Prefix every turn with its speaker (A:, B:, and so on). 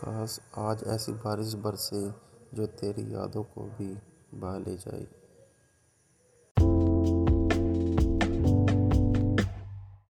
A: काश आज ऐसी बारिश बरसे जो तेरी यादों को भी बहा ले जाए।